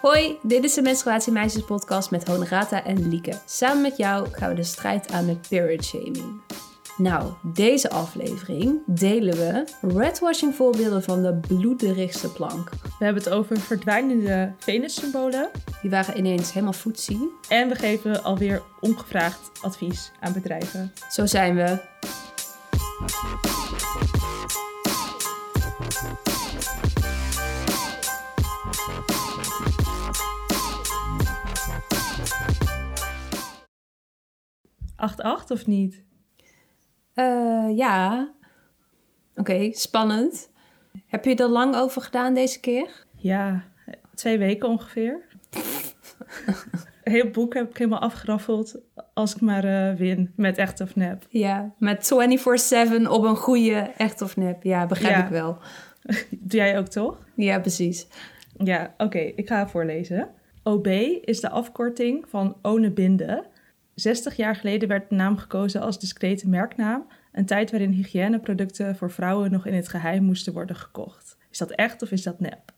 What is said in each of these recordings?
Hoi, dit is de Menstruatie Meisjes podcast met Honorata en Lieke. Samen met jou gaan we de strijd aan met period shaming. Nou, deze aflevering delen we redwashing voorbeelden van de bloederigste plank. We hebben het over verdwijnende venussymbolen. Die waren ineens helemaal footsie. En we geven alweer ongevraagd advies aan bedrijven. Zo zijn we. Acht acht of niet? Eh, ja. Oké, spannend. Heb je er lang over gedaan deze keer? Ja, twee weken ongeveer. Heel boek heb ik helemaal afgeraffeld als ik maar eh, win met echt of nep. Ja, met 24-7 op een goede echt of nep. Ja, begrijp Ja. ik wel. Doe jij ook toch? Ja, precies. Ja, oké, ik ga voorlezen. OB is de afkorting van One Binde. 60 jaar geleden werd de naam gekozen als discrete merknaam. Een tijd waarin hygiëneproducten voor vrouwen nog in het geheim moesten worden gekocht. Is dat echt of is dat nep?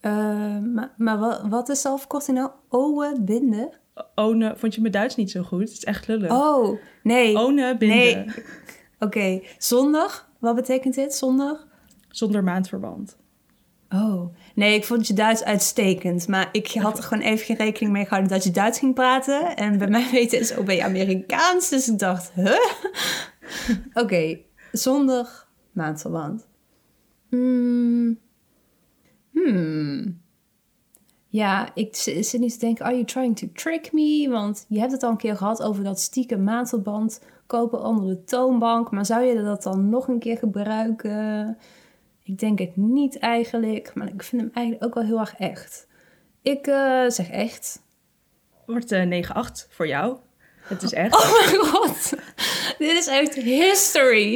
Eh, maar maar wat, wat is de afkorting nou? Owe binden? One, vond je mijn Duits niet zo goed? Het is echt lullig. Oh, nee. One Binde. Nee. Oké, zondag? Wat betekent dit, zondag? Zonder maandverband. Oh, nee, ik vond je Duits uitstekend. Maar ik had er gewoon even geen rekening mee gehouden dat je Duits ging praten. En bij mij weten is OB Amerikaans. Dus ik dacht, huh? Oké, zondag, maandverband. Hmm. Hmm. Ja, ik zit nu te denken, are you trying to trick me? Want je hebt het al een keer gehad over dat stiekem maandverband kopen onder de toonbank. Maar zou je dat dan nog een keer gebruiken? Ik denk het niet eigenlijk, maar ik vind hem eigenlijk ook wel heel erg echt. Ik eh, zeg echt. Wordt eh 9-8 voor jou. Het is echt. Oh mijn god, dit is echt history.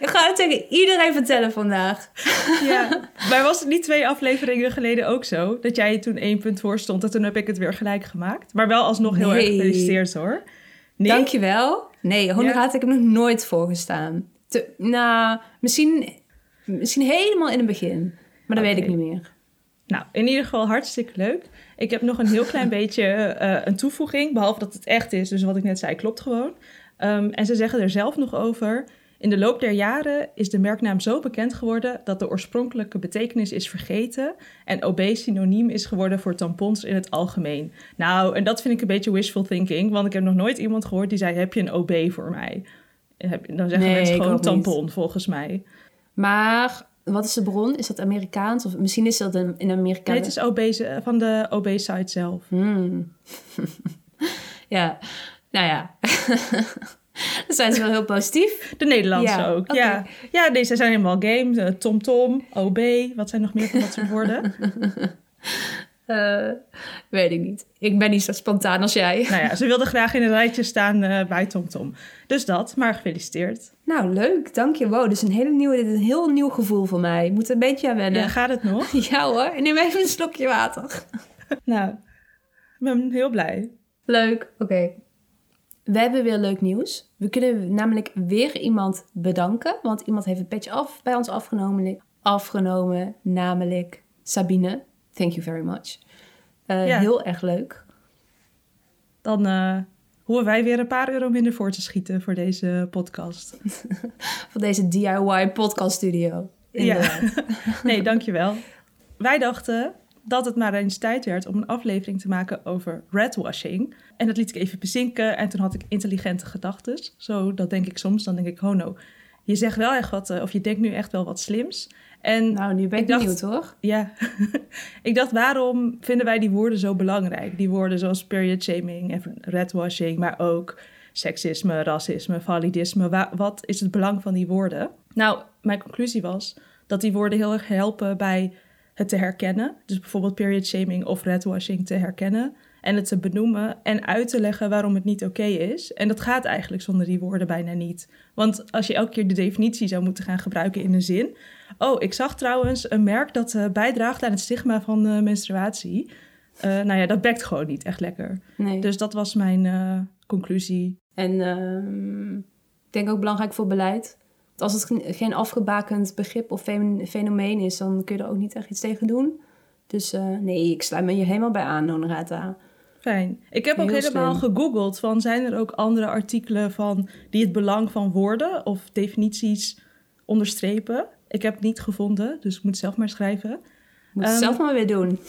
Ik ga het tegen iedereen vertellen vandaag. Ja. Maar was het niet twee afleveringen geleden ook zo? Dat jij toen één punt voor stond en toen heb ik het weer gelijk gemaakt. Maar wel alsnog heel erg gefeliciteerd hoor. Nee? Dankjewel. Nee, honoraat heb ik nog nooit voorgestaan. Te, nou, misschien, misschien helemaal in het begin. Maar dat weet ik niet meer. Nou, in ieder geval hartstikke leuk. Ik heb nog een heel klein beetje eh, een toevoeging, behalve dat het echt is. Dus wat ik net zei, klopt gewoon. Ehm, en ze zeggen er zelf nog over. In de loop der jaren is de merknaam zo bekend geworden dat de oorspronkelijke betekenis is vergeten en OB synoniem is geworden voor tampons in het algemeen. Nou, en dat vind ik een beetje wishful thinking, want ik heb nog nooit iemand gehoord die zei: Heb je een OB voor mij? Dan zeggen Nee, mensen gewoon niet. tampon, volgens mij. Maar wat is de bron? Is dat Amerikaans? Of misschien is dat in Amerika. Nee, het is OB ze- van de OB-site zelf. Hmm. ja, nou ja. Dan zijn ze wel heel positief. De Nederlandse Ja, ook, ja. Ja, deze zijn helemaal games. Eh, TomTom, OB, wat zijn nog meer van dat soort woorden? Eh, weet ik niet. Ik ben niet zo spontaan als jij. nou ja, ze wilden graag in een rijtje staan eh, bij TomTom. Dus dat, maar gefeliciteerd. Nou, leuk. Dank je. Wow, dit is een, hele nieuwe, dit is een heel nieuw gevoel voor mij. Ik moet er een beetje aan wennen. Ja, gaat het nog? Ja hoor, neem even een slokje water. nou, ik ben heel blij. Leuk, oké. We hebben weer leuk nieuws. We kunnen namelijk weer iemand bedanken. Want iemand heeft het petje af bij ons afgenomen. Afgenomen, namelijk Sabine. Thank you very much. Eh, Ja. Heel erg leuk. Dan eh hoeven wij weer een paar euro minder voor te schieten voor deze podcast. Voor deze DIY podcast studio. Inderdaad. Nee, dankjewel. Wij dachten dat het maar eens tijd werd om een aflevering te maken over redwashing. En dat liet ik even bezinken en toen had ik intelligente gedachten. Zo, dat denk ik soms. Dan denk ik, oh no, je zegt wel echt wat, eh, of je denkt nu echt wel wat slims. En Nou, nu ben ik, Ik dacht- hoor. ja, ik dacht, waarom vinden wij die woorden zo belangrijk? Die woorden zoals period shaming en redwashing, maar ook seksisme, racisme, validisme. Wa- wat is het belang van die woorden? Nou, mijn conclusie was dat die woorden heel erg helpen bij het te herkennen. Dus bijvoorbeeld period shaming of redwashing te herkennen. En het te benoemen en uit te leggen waarom het niet oké is. En dat gaat eigenlijk zonder die woorden bijna niet. Want als je elke keer de definitie zou moeten gaan gebruiken in een zin. Oh, ik zag trouwens een merk dat eh, bijdraagt aan het stigma van eh, menstruatie. Eh, nou ja, dat bekt gewoon niet echt lekker. Nee. Dus dat was mijn conclusie. En ehm, ik denk ook belangrijk voor beleid. Want als het geen- afgebakend begrip of fen- fenomeen is, dan kun je er ook niet echt iets tegen doen. Dus nee, ik sluit me je helemaal bij aan, Honorata. Fijn. Ik heb ook Heel helemaal slim. gegoogeld van zijn er ook andere artikelen van die het belang van woorden of definities onderstrepen. Ik heb het niet gevonden, dus ik moet zelf maar schrijven. Moet het Ehm, zelf maar weer doen.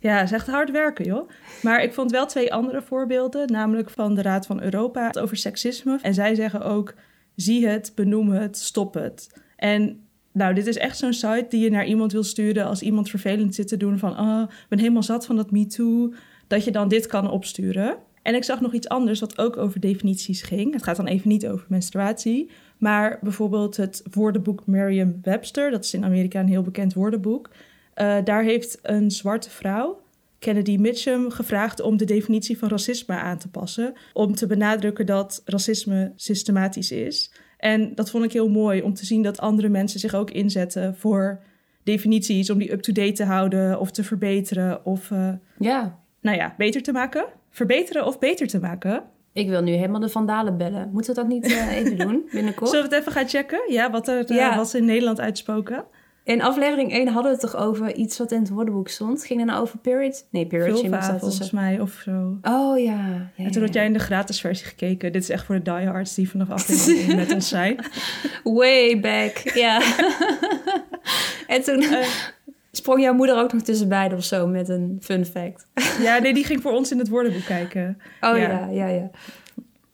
Ja, is echt hard werken, joh. Maar ik vond wel twee andere voorbeelden, namelijk van de Raad van Europa over seksisme. En zij zeggen ook, zie het, benoem het, stop het. En nou, dit is echt zo'n site die je naar iemand wil sturen als iemand vervelend zit te doen van, oh, ik ben helemaal zat van dat MeToo, dat je dan dit kan opsturen. En ik zag nog iets anders wat ook over definities ging. Het gaat dan even niet over menstruatie, maar bijvoorbeeld het woordenboek Merriam-Webster, dat is in Amerika een heel bekend woordenboek. Eh, daar heeft een zwarte vrouw, Kennedy Mitchum, gevraagd om de definitie van racisme aan te passen. Om te benadrukken dat racisme systematisch is. En dat vond ik heel mooi om te zien dat andere mensen zich ook inzetten voor definities. Om die up-to-date te houden of te verbeteren of, eh, Ja, nou ja, beter te maken. Verbeteren of beter te maken. ik wil nu helemaal de Vandalen bellen. Moeten we dat niet eh, even doen binnenkort? Zullen we het even gaan checken? Ja, wat er eh, Ja. ze in Nederland uitspoken. In aflevering 1 hadden we het toch over iets wat in het woordenboek stond. Ging het nou over period? Nee, period Vulva, volgens mij, of zo. Oh ja. ja, En toen had jij in de gratis versie gekeken. Dit is echt voor de diehards die vanaf aflevering 1 met ons zijn. Way back, ja. en toen Eh. Sprong jouw moeder ook nog tussenbeide of zo met een fun fact. Ja, nee, die ging voor ons in het woordenboek kijken. Oh Ja. ja, ja, ja.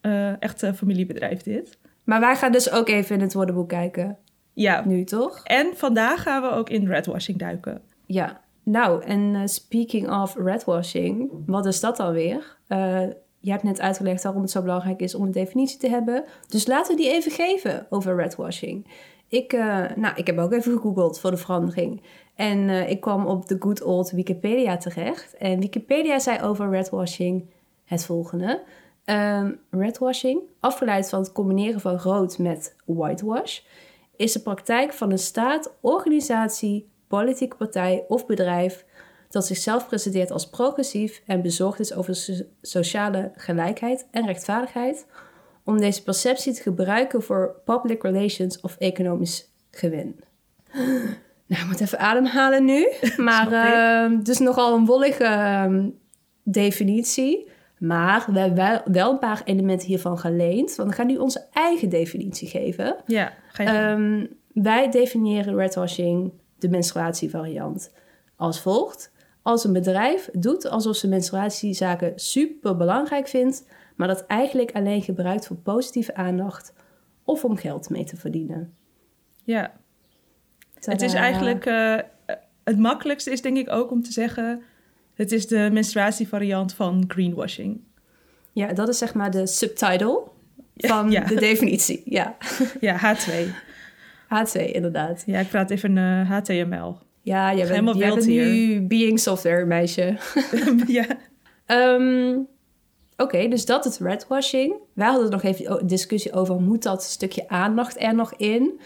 Eh, echt een familiebedrijf dit. Maar wij gaan dus ook even in het woordenboek kijken. Ja, Nu toch? en vandaag gaan we ook in redwashing duiken. Ja. Nou, en eh, speaking of redwashing, wat is dat alweer? Eh je hebt net uitgelegd waarom het zo belangrijk is om een definitie te hebben. Dus laten we die even geven over redwashing. Ik, eh, nou, ik heb ook even gegoogeld voor de verandering. En eh, ik kwam op de good old Wikipedia terecht. En Wikipedia zei over redwashing het volgende. Ehm, redwashing, afgeleid van het combineren van rood met whitewash, is de praktijk van een staat, organisatie, politieke partij of bedrijf dat zichzelf presenteert als progressief en bezorgd is over so- sociale gelijkheid en rechtvaardigheid, om deze perceptie te gebruiken voor public relations of economisch gewin. Nou, ik moet even ademhalen nu. Maar ehm, dus nogal een wollige ehm, definitie. Maar we hebben wel, wel een paar elementen hiervan geleend. Want we gaan nu onze eigen definitie geven. Ja, ga. Ehm, wij definiëren redwashing, de menstruatievariant, als volgt. Als een bedrijf doet alsof ze menstruatiezaken super belangrijk vindt, maar dat eigenlijk alleen gebruikt voor positieve aandacht of om geld mee te verdienen. Ja, het is Tadaa. eigenlijk... eh, het makkelijkste is denk ik ook om te zeggen... Het is de menstruatievariant van greenwashing. Ja, dat is zeg maar de subtitle van Ja. de definitie. Ja, Ja, H2. H2 inderdaad. Ja, ik praat even eh, HTML. Ja, jij Helemaal bent, jij bent hier. nu being software meisje. ja. Ehm, Oké, dus dat is redwashing. Wij hadden nog even discussie over, moet dat stukje aandacht er nog in?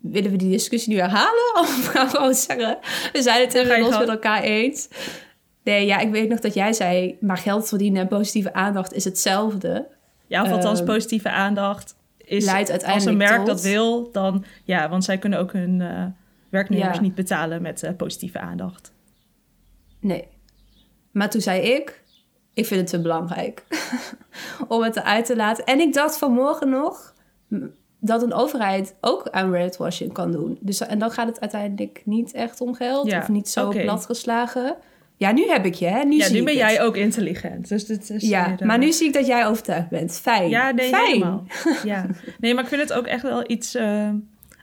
Willen we die discussie nu herhalen? Of gaan we gewoon zeggen, we zijn het inmiddels gang. met elkaar eens? Nee, ja, ik weet nog dat jij zei, maar geld verdienen en positieve aandacht is hetzelfde. Ja, of althans Ehm, positieve aandacht is leidt als een uiteindelijk merk tot- dat wil, dan ja, want zij kunnen ook hun eh, werknemers Ja. niet betalen met eh, positieve aandacht. Nee. Maar toen zei ik, ik vind het te belangrijk om het eruit te laten. En ik dacht vanmorgen nog dat een overheid ook aan redwashing kan doen. Dus, en dan gaat het uiteindelijk niet echt om geld Ja, of niet zo platgeslagen. Ja, nu heb ik je, hè? Nu ja, zie nu ben het. jij ook intelligent. Dus dit is Ja, maar nu zie ik dat jij overtuigd bent. Fijn. Ja, nee, Fijn. helemaal. Ja. Nee, maar ik vind het ook echt wel iets... eh,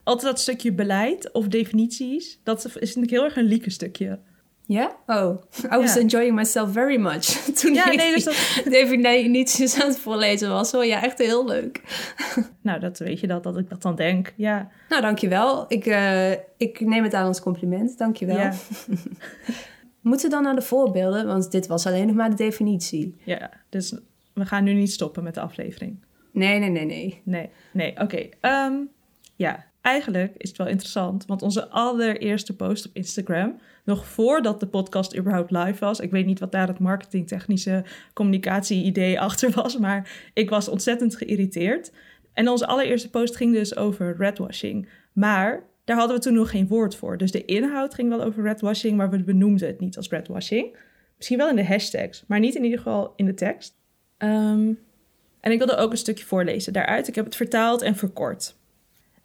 altijd dat stukje beleid of definities, dat is natuurlijk heel erg een lieke stukje. Ja? Oh, I was Ja. enjoying myself very much. Toen Ja, ik nee, dus dat, definities aan het voorlezen was. Hoor, ja, echt heel leuk. nou, dat weet je dat, dat ik dat dan denk. Ja, Nou, dankjewel. Ik, eh, ik neem het aan als compliment. Dankjewel. ja, Moeten we dan naar de voorbeelden? Want dit was alleen nog maar de definitie. ja. Dus we gaan nu niet stoppen met de aflevering. Nee, nee, nee, nee. Nee, nee, oké. Ehm, ja, eigenlijk is het wel interessant, want onze allereerste post op Instagram, nog voordat de podcast überhaupt live was, ik weet niet wat daar het marketingtechnische communicatie-idee achter was, maar ik was ontzettend geïrriteerd. En onze allereerste post ging dus over redwashing. Maar daar hadden we toen nog geen woord voor. Dus de inhoud ging wel over redwashing, maar we benoemden het niet als redwashing. Misschien wel in de hashtags, maar niet in ieder geval in de tekst. Ehm, en ik wilde ook een stukje voorlezen daaruit. Ik heb het vertaald en verkort.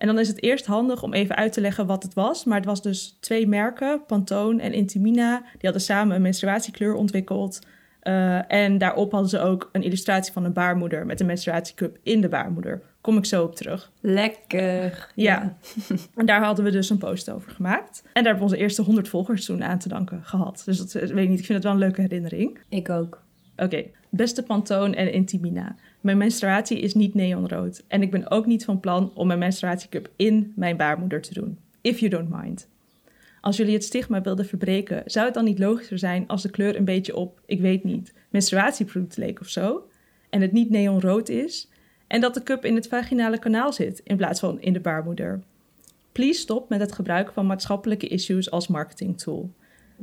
En dan is het eerst handig om even uit te leggen wat het was. Maar het was dus twee merken, Pantone en Intimina. Die hadden samen een menstruatiekleur ontwikkeld. Uh, en daarop hadden ze ook een illustratie van een baarmoeder met een menstruatiecup in de baarmoeder. Kom ik zo op terug. Lekker. Ja. en daar hadden we dus een post over gemaakt. En daar hebben we onze eerste 100 volgers toen aan te danken gehad. Dus dat weet ik niet. Ik vind het wel een leuke herinnering. Ik ook. Oké. Beste Pantone en Intimina. Mijn menstruatie is niet neonrood. En ik ben ook niet van plan om mijn menstruatiecup in mijn baarmoeder te doen. If you don't mind. Als jullie het stigma wilden verbreken, zou het dan niet logischer zijn als de kleur een beetje op, ik weet niet, menstruatieproduct leek of zo? En het niet neonrood is? En dat de cup in het vaginale kanaal zit in plaats van in de baarmoeder? Please stop met het gebruik van maatschappelijke issues als marketingtool.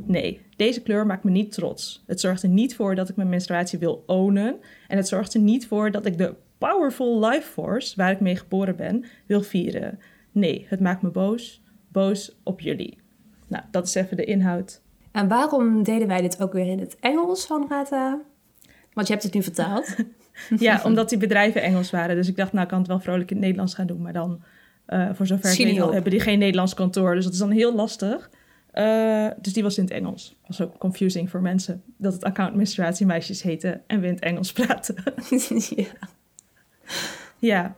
Nee, deze kleur maakt me niet trots. Het zorgt er niet voor dat ik mijn menstruatie wil ownen. En het zorgt er niet voor dat ik de powerful life force, waar ik mee geboren ben, wil vieren. Nee, het maakt me boos. Boos op jullie. Nou, dat is even de inhoud. En waarom deden wij dit ook weer in het Engels van Rata? Want je hebt het nu vertaald. ja, omdat die bedrijven Engels waren. Dus ik dacht, nou, ik kan het wel vrolijk in het Nederlands gaan doen. Maar dan, uh, voor zover ik weet, hebben die geen Nederlands kantoor. Dus dat is dan heel lastig. Uh, dus die was in het Engels. Was ook confusing voor mensen dat het account menstruatiemeisjes heette en we in het Engels praten. ja. ja.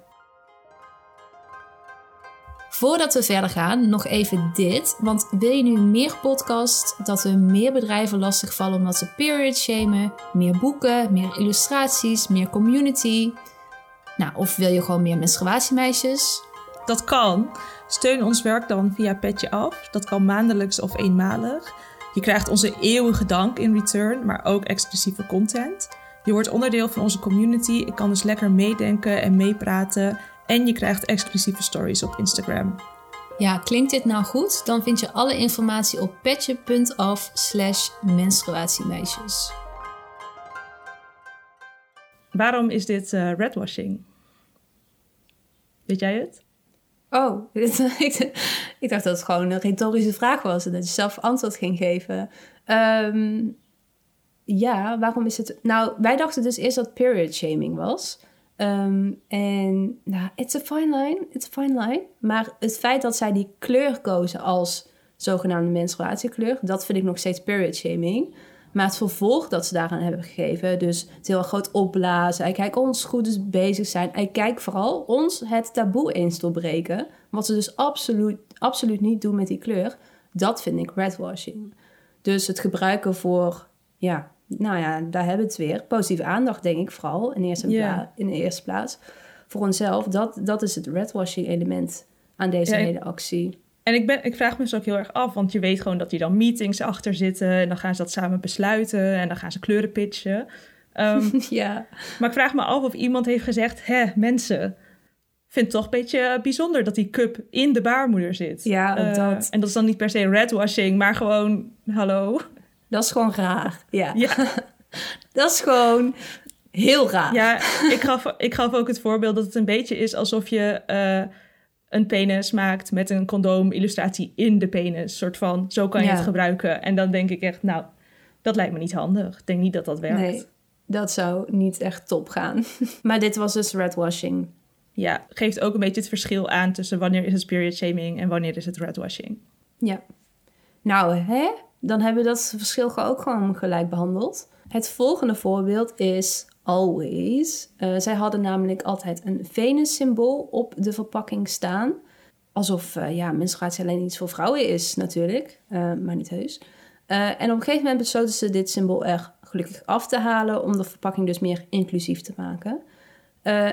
Voordat we verder gaan, nog even dit. Want wil je nu meer podcast, dat we meer bedrijven lastigvallen omdat ze period shamen, meer boeken, meer illustraties, meer community? Nou, of wil je gewoon meer menstruatiemeisjes? Dat kan. Steun ons werk dan via Petje Af. Dat kan maandelijks of eenmalig. Je krijgt onze eeuwige dank in return, maar ook exclusieve content. Je wordt onderdeel van onze community. Ik kan dus lekker meedenken en meepraten. En je krijgt exclusieve stories op Instagram. Ja, klinkt dit nou goed? Dan vind je alle informatie op petje.af slash menstruatiemeisjes. Waarom is dit uh, redwashing? Weet jij het? Oh, ik, dacht dat het gewoon een retorische vraag was en dat je zelf antwoord ging geven. Ehm, ja, waarom is het. Nou, wij dachten dus eerst dat period shaming was. Ehm, en nou, it's a fine line, it's a fine line. Maar het feit dat zij die kleur kozen als zogenaamde menstruatiekleur, dat vind ik nog steeds period shaming. Maar het vervolg dat ze daaraan hebben gegeven, dus het heel groot opblazen. Kijk, ons goed dus bezig zijn. En kijk vooral ons het taboe eens doorbreken. Wat ze dus absoluut, absoluut niet doen met die kleur. Dat vind ik redwashing. Dus het gebruiken voor, ja, nou ja, daar hebben we het weer. Positieve aandacht, denk ik vooral in, eerste in de eerste plaats. Voor onszelf, dat, dat is het redwashing element aan deze hele actie. En ik, ben, ik vraag me dus ook heel erg af, want je weet gewoon dat hier dan meetings achter zitten. En dan gaan ze dat samen besluiten en dan gaan ze kleuren pitchen. Um, ja. Maar ik vraag me af of iemand heeft gezegd: hè, mensen. Vind het toch een beetje bijzonder dat die cup in de baarmoeder zit. Ja, uh, dat. En dat is dan niet per se redwashing, maar gewoon, hallo. Dat is gewoon raar. Ja. ja. dat is gewoon heel raar. Ja, ik gaf, ik gaf ook het voorbeeld dat het een beetje is alsof je. Uh, een penis maakt met een condoom-illustratie in de penis. Soort van, zo kan je het gebruiken. En dan denk ik echt, nou, dat lijkt me niet handig. Ik denk niet dat dat werkt. Nee, dat zou niet echt top gaan. maar dit was dus redwashing. Ja, geeft ook een beetje het verschil aan tussen wanneer is het period shaming en wanneer is het redwashing. Ja. Nou, hè? Dan hebben we dat verschil ook gewoon gelijk behandeld. Het volgende voorbeeld is always. Uh, zij hadden namelijk altijd een Venus-symbool op de verpakking staan. Alsof uh, ja, menstruatie alleen iets voor vrouwen is, natuurlijk, uh, maar niet heus. en op een gegeven moment besloten ze dit symbool er gelukkig af te halen om de verpakking dus meer inclusief te maken.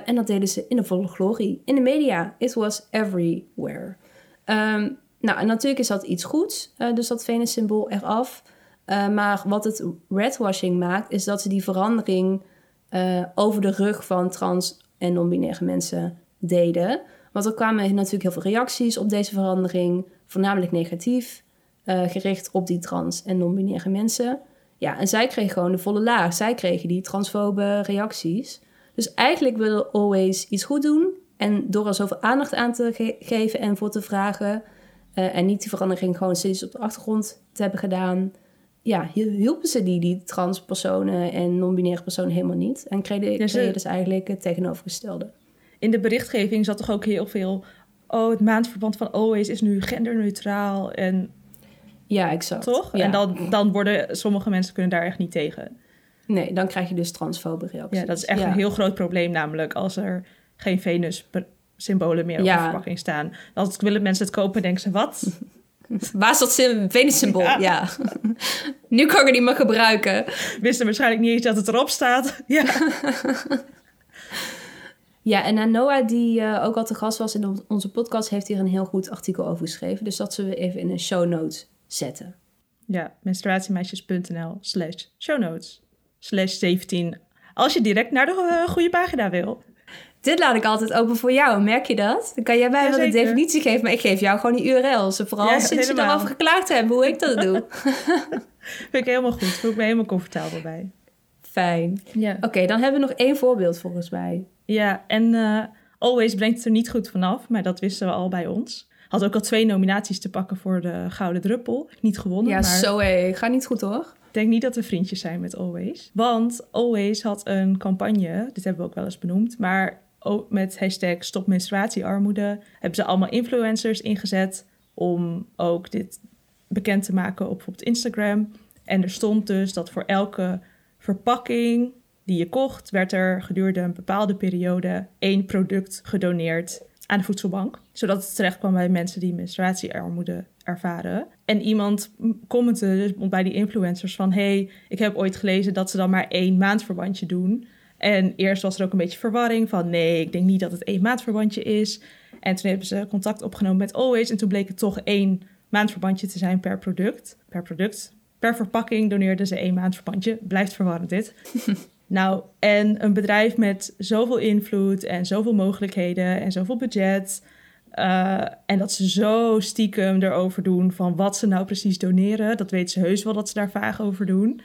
en dat deden ze in de volle glorie. In de media, it was everywhere. Um, nou, en natuurlijk is dat iets goeds, dus dat Venus-symbool eraf. maar wat het redwashing maakt, is dat ze die verandering uh, over de rug van trans- en non-binaire mensen deden. Want er kwamen natuurlijk heel veel reacties op deze verandering, voornamelijk negatief, uh, gericht op die trans- en non-binaire mensen. Ja, en zij kregen gewoon de volle laag. Zij kregen die transfobe reacties. Dus eigenlijk willen Always iets goed doen. En door er zoveel aandacht aan te ge geven en voor te vragen, eh, en niet die verandering gewoon steeds op de achtergrond te hebben gedaan, ja, hielpen ze die, die transpersonen en non-binaire personen helemaal niet. En kregen Ja, ze- kregen dus eigenlijk het tegenovergestelde. In de berichtgeving zat toch ook heel veel... Oh, het maandverband van Always is nu genderneutraal. En Ja, exact. toch? Ja. En dan, dan worden sommige mensen kunnen daar echt niet tegen. Nee, dan krijg je dus transfobe reacties. Ja, dat is echt Ja. een heel groot probleem namelijk als er geen Venus-symbolen meer op Ja. de verpakking staan. Dan willen mensen het kopen en denken ze, wat? Waar is dat sym- Venus-symbool? Ja. Ja. nu kan ik het niet meer gebruiken. Wisten waarschijnlijk niet eens dat het erop staat. Ja, Ja, en Noah, die eh, ook al te gast was in on- onze podcast, heeft hier een heel goed artikel over geschreven. Dus dat zullen we even in een show notes zetten. ja menstruatiemeisjes.nl slash show notes slash 17. Als je direct naar de eh, goede pagina wil. Dit laat ik altijd open voor jou, merk je dat? Dan kan jij mij wel de Jazeker. definitie geven, maar ik geef jou gewoon die URL's. Vooral Ja, sinds je helemaal. daarover geklaagd hebt, hoe ik dat doe. Vind ik helemaal goed. Voel ik me helemaal comfortabel bij. Fijn. Ja, Oké, dan hebben we nog één voorbeeld volgens mij. ja en eh, Always brengt het er niet goed vanaf, maar dat wisten we al bij ons. Had ook al twee nominaties te pakken voor de Gouden Druppel. Niet gewonnen, Ja, maar zo hé. Gaat niet goed hoor. ik denk niet dat we vriendjes zijn met Always. Want Always had een campagne, dit hebben we ook wel eens benoemd, maar met hashtag stop menstruatiearmoede hebben ze allemaal influencers ingezet om ook dit bekend te maken op bijvoorbeeld Instagram. En er stond dus dat voor elke verpakking die je kocht, werd er gedurende een bepaalde periode één product gedoneerd aan de voedselbank. Zodat het terecht kwam bij mensen die menstruatiearmoede ervaren. En iemand commentte dus bij die influencers van... hey, ik heb ooit gelezen dat ze dan maar één maandverbandje doen. En eerst was er ook een beetje verwarring van... nee, ik denk niet dat het één maandverbandje is. En toen hebben ze contact opgenomen met Always... en toen bleek het toch één maandverbandje te zijn per product. Per product. Per verpakking doneerden ze één maandverbandje. Blijft verwarrend dit. Nou, en een bedrijf met zoveel invloed en zoveel mogelijkheden en zoveel budget. eh, en dat ze zo stiekem erover doen van wat ze nou precies doneren. Dat weten ze heus wel dat ze daar vaag over doen.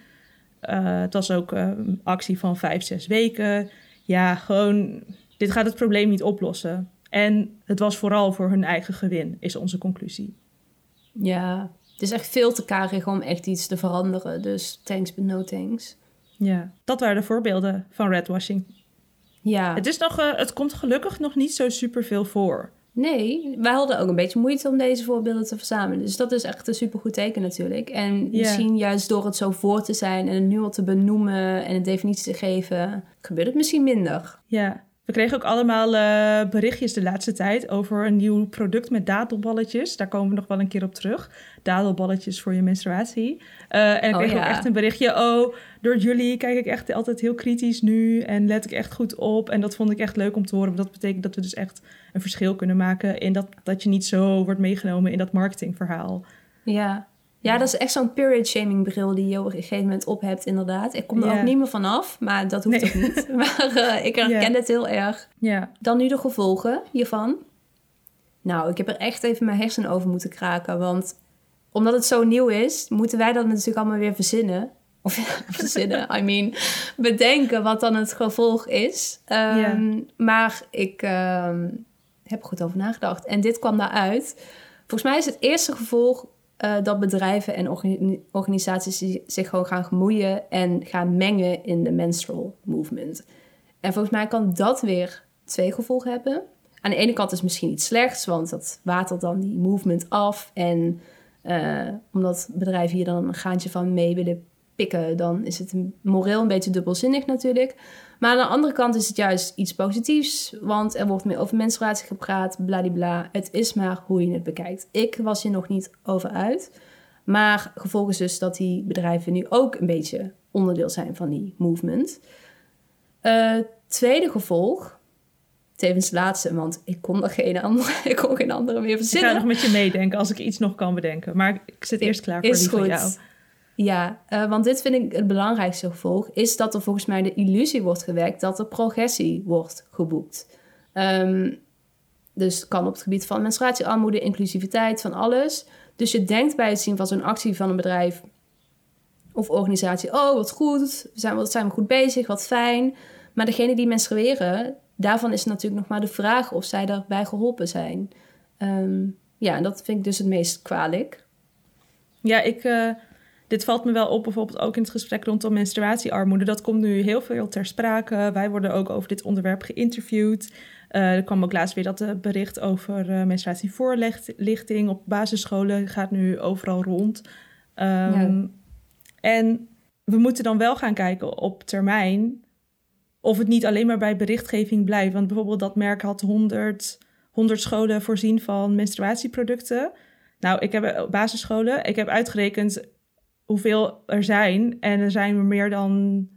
Eh, het was ook eh, een actie van vijf, zes weken. Ja, gewoon, dit gaat het probleem niet oplossen. En het was vooral voor hun eigen gewin, is onze conclusie. Ja, het is echt veel te karig om echt iets te veranderen. Dus thanks, but no thanks. Ja, dat waren de voorbeelden van redwashing. Ja, Het, is nog, eh, het komt gelukkig nog niet zo superveel voor. Nee, wij hadden ook een beetje moeite om deze voorbeelden te verzamelen. Dus dat is echt een supergoed teken natuurlijk. En misschien juist door het zo voor te zijn en het nu al te benoemen en een definitie te geven, gebeurt het misschien minder. Ja, we kregen ook allemaal eh, berichtjes de laatste tijd over een nieuw product met dadelballetjes. Daar komen we nog wel een keer op terug. Dadelballetjes voor je menstruatie. Eh, en ik Oh, kreeg ook echt een berichtje. Oh, door jullie kijk ik echt altijd heel kritisch nu en let ik echt goed op. En dat vond ik echt leuk om te horen. Want dat betekent dat we dus echt een verschil kunnen maken in dat, dat je niet zo wordt meegenomen in dat marketingverhaal. Ja. Ja, dat is echt zo'n period shaming bril die je op een gegeven moment op hebt, inderdaad. Ik kom er ook niet meer vanaf, maar dat hoeft Nee. ook niet. Maar eh, ik herken Ja. het heel erg. Dan nu de gevolgen hiervan. Nou, ik heb er echt even mijn hersenen over moeten kraken. Want omdat het zo nieuw is, moeten wij dat natuurlijk allemaal weer verzinnen. Of ja, verzinnen, I mean, bedenken wat dan het gevolg is. Ehm, Maar ik ehm, heb er goed over nagedacht. En dit kwam daaruit. Volgens mij is het eerste gevolg eh, dat bedrijven en organi- organisaties zi- zich gewoon gaan gemoeien en gaan mengen in de menstrual movement. En volgens mij kan dat weer twee gevolgen hebben. Aan de ene kant is het misschien iets slechts, want dat watert dan die movement af. En eh, omdat bedrijven hier dan een gaantje van mee willen pikken, dan is het moreel een beetje dubbelzinnig natuurlijk. Maar aan de andere kant is het juist iets positiefs, want er wordt meer over menstruatie gepraat, bladibla. Het is maar hoe je het bekijkt. Ik was hier nog niet over uit. Maar gevolg is dus dat die bedrijven nu ook een beetje onderdeel zijn van die movement. Eh, tweede gevolg, tevens laatste, want ik kon er geen andere, ik kon geen andere meer ik ga verzinnen. nog met je meedenken als ik iets nog kan bedenken. Maar ik zit eerst klaar voor Is die van jou. Ja, eh, want dit vind ik het belangrijkste gevolg, is dat er volgens mij de illusie wordt gewekt dat er progressie wordt geboekt. Ehm, dus kan op het gebied van menstruatiearmoede, inclusiviteit, van alles. Dus je denkt bij het zien van zo'n actie van een bedrijf of organisatie, oh wat goed, we zijn, wat zijn we goed bezig, wat fijn. Maar degene die menstrueren, daarvan is natuurlijk nog maar de vraag of zij daarbij geholpen zijn. Ehm, Ja, en dat vind ik dus het meest kwalijk. Ja, ik, uh, dit valt me wel op, bijvoorbeeld ook in het gesprek rondom menstruatiearmoede. Dat komt nu heel veel ter sprake. Wij worden ook over dit onderwerp geïnterviewd. Uh, er kwam ook laatst weer dat bericht over uh, menstruatievoorlichting op basisscholen gaat nu overal rond. Um, ja. En we moeten dan wel gaan kijken op termijn of het niet alleen maar bij berichtgeving blijft. Want bijvoorbeeld dat merk had 100, 100 scholen voorzien van menstruatieproducten. Nou, ik heb basisscholen. Ik heb uitgerekend hoeveel er zijn. En er zijn er meer dan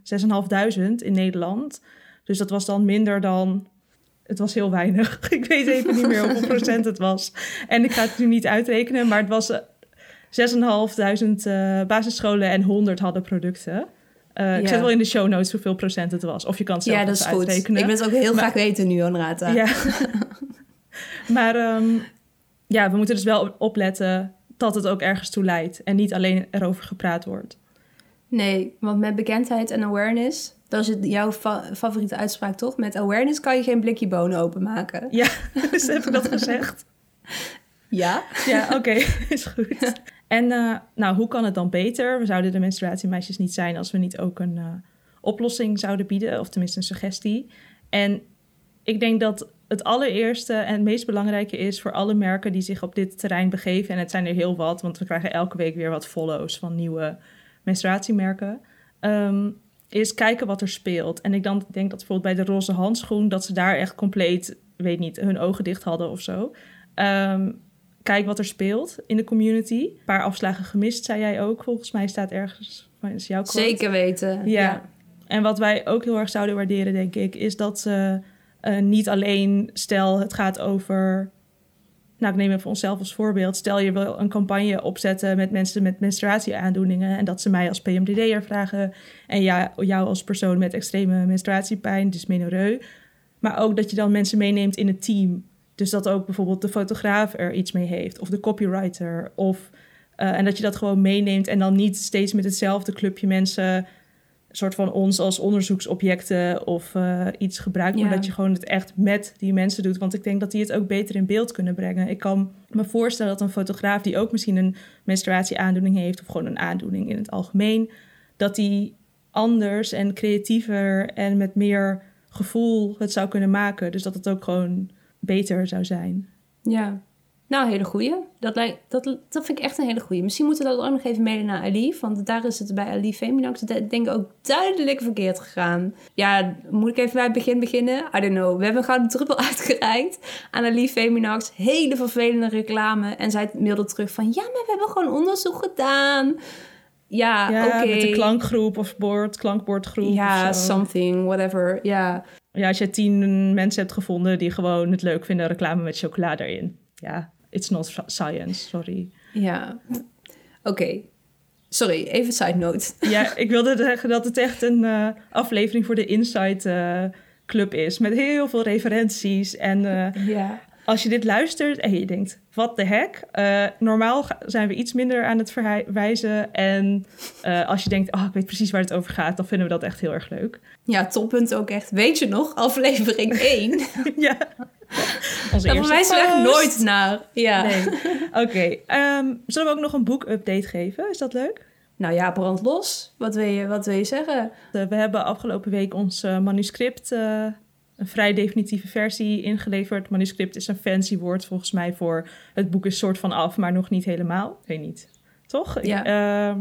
6.500 in Nederland. Dus dat was dan minder dan. Het was heel weinig. Ik weet even niet meer hoeveel procent het was. En ik ga het nu niet uitrekenen, maar het was 6.500 uh, basisscholen en 100 hadden producten. Uh, Ik zet wel in de show notes hoeveel procent het was. Of je kan het zelf ja, dat is goed. uitrekenen. Ik wil het ook heel graag weten nu, Honorata. Ja. maar um, ja, we moeten dus wel opletten dat het ook ergens toe leidt. En niet alleen erover gepraat wordt. Nee, want met bekendheid en awareness... Dat is het, jouw fa favoriete uitspraak, toch? Met awareness kan je geen blikje bonen openmaken. Ja, dus heb ik dat gezegd? Ja. Ja, oké. Okay. is goed. En uh, nou, hoe kan het dan beter? We zouden de menstruatiemeisjes niet zijn als we niet ook een uh, oplossing zouden bieden, of tenminste een suggestie. En ik denk dat het allereerste en het meest belangrijke is voor alle merken die zich op dit terrein begeven, en het zijn er heel wat, want we krijgen elke week weer wat follows van nieuwe menstruatiemerken, um, is kijken wat er speelt. En ik dan denk dat bijvoorbeeld bij de roze handschoen, dat ze daar echt compleet, weet niet, hun ogen dicht hadden of zo. Um, kijk wat er speelt in de community. Een paar afslagen gemist, zei jij ook. Volgens mij staat ergens. Is jouw quote. Zeker weten. Ja. En wat wij ook heel erg zouden waarderen, denk ik, is dat ze uh, niet alleen, stel het gaat over. Nou, ik neem even onszelf als voorbeeld. Stel je wil een campagne opzetten met mensen met menstruatieaandoeningen. En dat ze mij als PMDD'er vragen. En jou als persoon met extreme menstruatiepijn, dysmenorreu. Maar ook dat je dan mensen meeneemt in het team. Dus dat ook bijvoorbeeld de fotograaf er iets mee heeft, of de copywriter. Of, uh, en dat je dat gewoon meeneemt en dan niet steeds met hetzelfde clubje mensen, soort van ons als onderzoeksobjecten of uh, iets gebruikt, maar dat je gewoon het echt met die mensen doet. Want ik denk dat die het ook beter in beeld kunnen brengen. Ik kan me voorstellen dat een fotograaf die ook misschien een menstruatieaandoening heeft, of gewoon een aandoening in het algemeen, dat die anders en creatiever en met meer gevoel het zou kunnen maken. Dus dat het ook gewoon beter zou zijn. Ja, nou, hele goeie. Dat, lijkt, dat, dat vind ik echt een hele goeie. Misschien moeten we dat ook nog even mede naar Ali. Want daar is het bij Ali Feminax denk ik ook duidelijk verkeerd gegaan. Ja, moet ik even bij het begin beginnen? I don't know. We hebben een gouden druppel uitgereikt aan Ali Feminax. Hele vervelende reclame. En zij mailde terug van... Ja, maar we hebben gewoon onderzoek gedaan. Ja, ja oké. met de klankgroep of board, klankbordgroep. Ja, something, whatever. Ja. Ja, als je tien mensen hebt gevonden die gewoon het leuk vinden, reclame met chocolade erin. Ja, it's not science, sorry. Ja, oké. Sorry, even side note. Ja, ik wilde zeggen dat het echt een uh, aflevering voor de Insight uh, Club is. Met heel veel referenties. En uh, ja als je dit luistert en je denkt, wat de heck? Uh, normaal zijn we iets minder aan het verwijzen. En uh, als je denkt, oh, ik weet precies waar het over gaat, dan vinden we dat echt heel erg leuk. Ja, toppunt ook echt. Weet je nog, aflevering 1? ja. Onze Daar verwijzen we echt nooit naar. Ja. Nee. Oké. Okay. Um, zullen we ook nog een boek-update geven? Is dat leuk? Nou ja, brand los. Wat wil je, wat wil je zeggen? We hebben afgelopen week ons manuscript een vrij definitieve versie ingeleverd. Manuscript is een fancy woord volgens mij voor het boek is soort van af, maar nog niet helemaal. Ik weet niet. Toch? Ja, uh,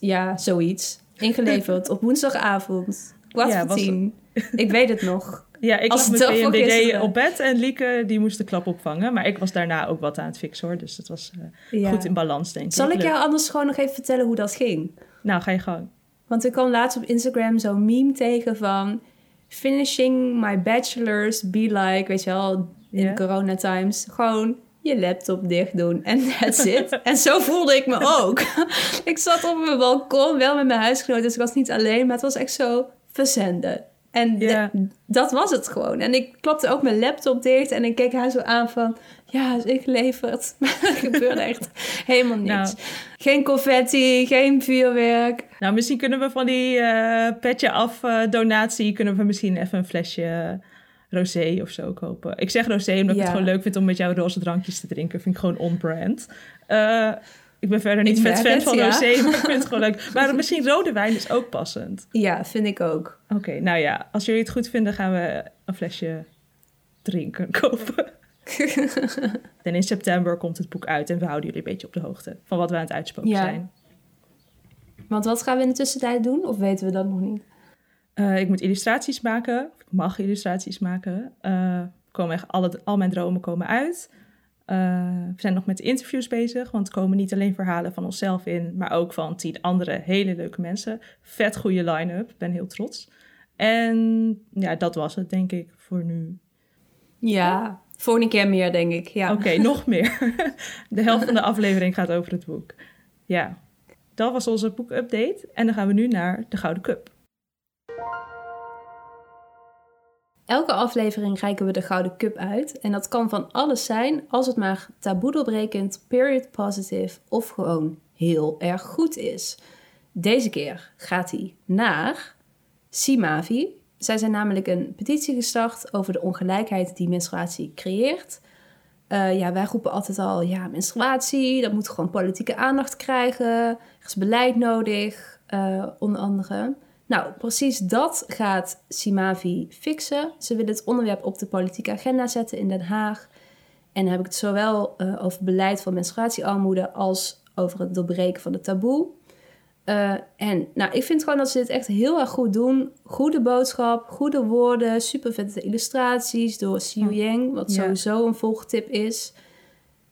ja zoiets. Ingeleverd op woensdagavond. Kwart ja, voor tien. Ik weet het nog. Ja, ik was met PMDD op bed en Lieke die moest de klap opvangen. Maar ik was daarna ook wat aan het fixen hoor. Dus dat was uh, ja. goed in balans denk ik. Zal ik jou anders gewoon nog even vertellen hoe dat ging? Nou, ga je gang. Want ik kwam laatst op Instagram zo'n meme tegen van finishing my bachelor's be like, weet je wel, in yeah. corona times. Gewoon je laptop dicht doen en that's it. en zo voelde ik me ook. ik zat op mijn balkon, wel met mijn huisgenoot, dus ik was niet alleen, maar het was echt zo verzenden. En dat was het gewoon. En ik klapte ook mijn laptop dicht en ik keek haar zo aan van... Ja, is ingeleverd. Maar er gebeurde echt helemaal niks. Nou. Geen confetti, geen vuurwerk. Nou, misschien kunnen we van die uh, petje af uh, donatie... kunnen we misschien even een flesje rosé of zo kopen. Ik zeg rosé omdat ik het gewoon leuk vind om met jou roze drankjes te drinken. Vind ik gewoon on-brand. Eh, ik ben verder niet Ik vet fan het, van ja. rosé, maar ik vind het gewoon leuk. Maar misschien rode wijn is ook passend. Ja, vind ik ook. Oké, nou ja, als jullie het goed vinden, gaan we een flesje drinken kopen. En in september komt het boek uit en we houden jullie een beetje op de hoogte van wat we aan het uitspoken Ja. zijn. Want wat gaan we in de tussentijd doen? Of weten we dat nog niet? Eh, ik moet illustraties maken. Ik mag illustraties maken. Eh, komen echt alle, al mijn dromen komen uit. Eh, we zijn nog met interviews bezig. Want er komen niet alleen verhalen van onszelf in. Maar ook van tien andere hele leuke mensen. Vet goede line-up. Ik ben heel trots. En ja, dat was het denk ik voor nu. Ja, volgende keer meer, denk ik. Ja. Oké, nog meer. De helft van de aflevering gaat over het boek. Ja, dat was onze boekupdate. En dan gaan we nu naar de Gouden Cup. Elke aflevering reiken we de Gouden Cup uit. En dat kan van alles zijn, als het maar taboe doorbrekend, period positive of gewoon heel erg goed is. Deze keer gaat hij naar Simavi. Zij zijn namelijk een petitie gestart over de ongelijkheid die menstruatie creëert. Eh, ja, wij roepen altijd al, ja, menstruatie, dat moet gewoon politieke aandacht krijgen. Er is beleid nodig, eh, onder andere. Nou, precies dat gaat Simavi fixen. Ze willen het onderwerp op de politieke agenda zetten in Den Haag. En dan heb ik het zowel eh, over beleid van menstruatiearmoede als over het doorbreken van het taboe. Eh, en nou, ik vind gewoon dat ze dit echt heel erg goed doen. Goede boodschap, goede woorden, super vette illustraties door Xiu Yang, wat Ja. sowieso een volgtip is.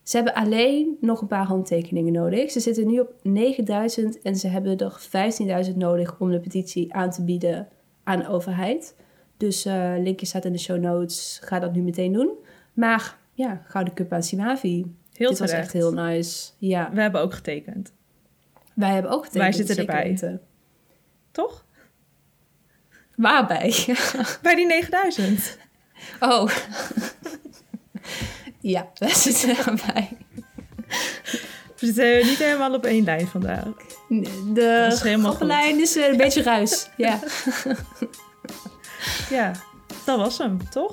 Ze hebben alleen nog een paar handtekeningen nodig. Ze zitten nu op 9000 en ze hebben er 15.000 nodig om de petitie aan te bieden aan de overheid. Dus eh linkje staat in de show notes. Ga dat nu meteen doen. Maar ja, Gouden Cup aan Simavi. Heel Dit was echt heel nice. Ja, We hebben ook getekend, wij hebben ook getekend. Wij zitten erbij. toch? Waarbij? Bij die 9000. Oh. ja, wij zitten erbij. We zitten niet helemaal op één lijn vandaag. De Dat is helemaal grappelijn is eh, een beetje ruis. Ja. Ja, dat was hem, toch?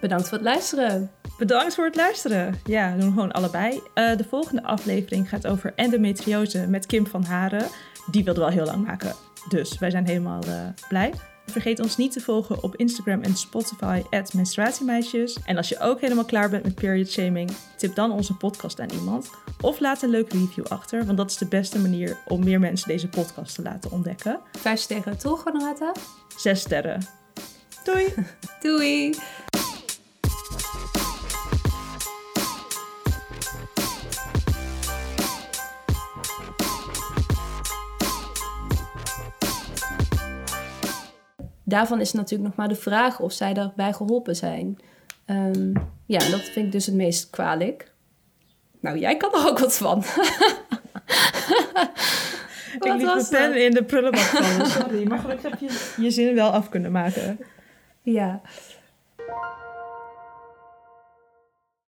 Bedankt voor het luisteren. Bedankt voor het luisteren. Ja, we doen gewoon allebei. Eh, de volgende aflevering gaat over endometriose met Kim van Haren. Die wilde wel heel lang maken. Dus wij zijn helemaal eh, blij. Vergeet ons niet te volgen op Instagram en Spotify at menstruatiemeisjes. En als je ook helemaal klaar bent met period shaming, tip dan onze podcast aan iemand. Of laat een leuke review achter, want dat is de beste manier om meer mensen deze podcast te laten ontdekken. Vijf sterren, toch, Honorata? Zes sterren. Doei! Doei! Daarvan is natuurlijk nog maar de vraag of zij daarbij geholpen zijn. Ehm, ja, dat vind ik dus het meest kwalijk. Nou, jij kan er ook wat van. Ik Wat liet mijn pen in de prullenbak vallen, sorry. Maar gelukkig heb je je zin wel af kunnen maken. Ja.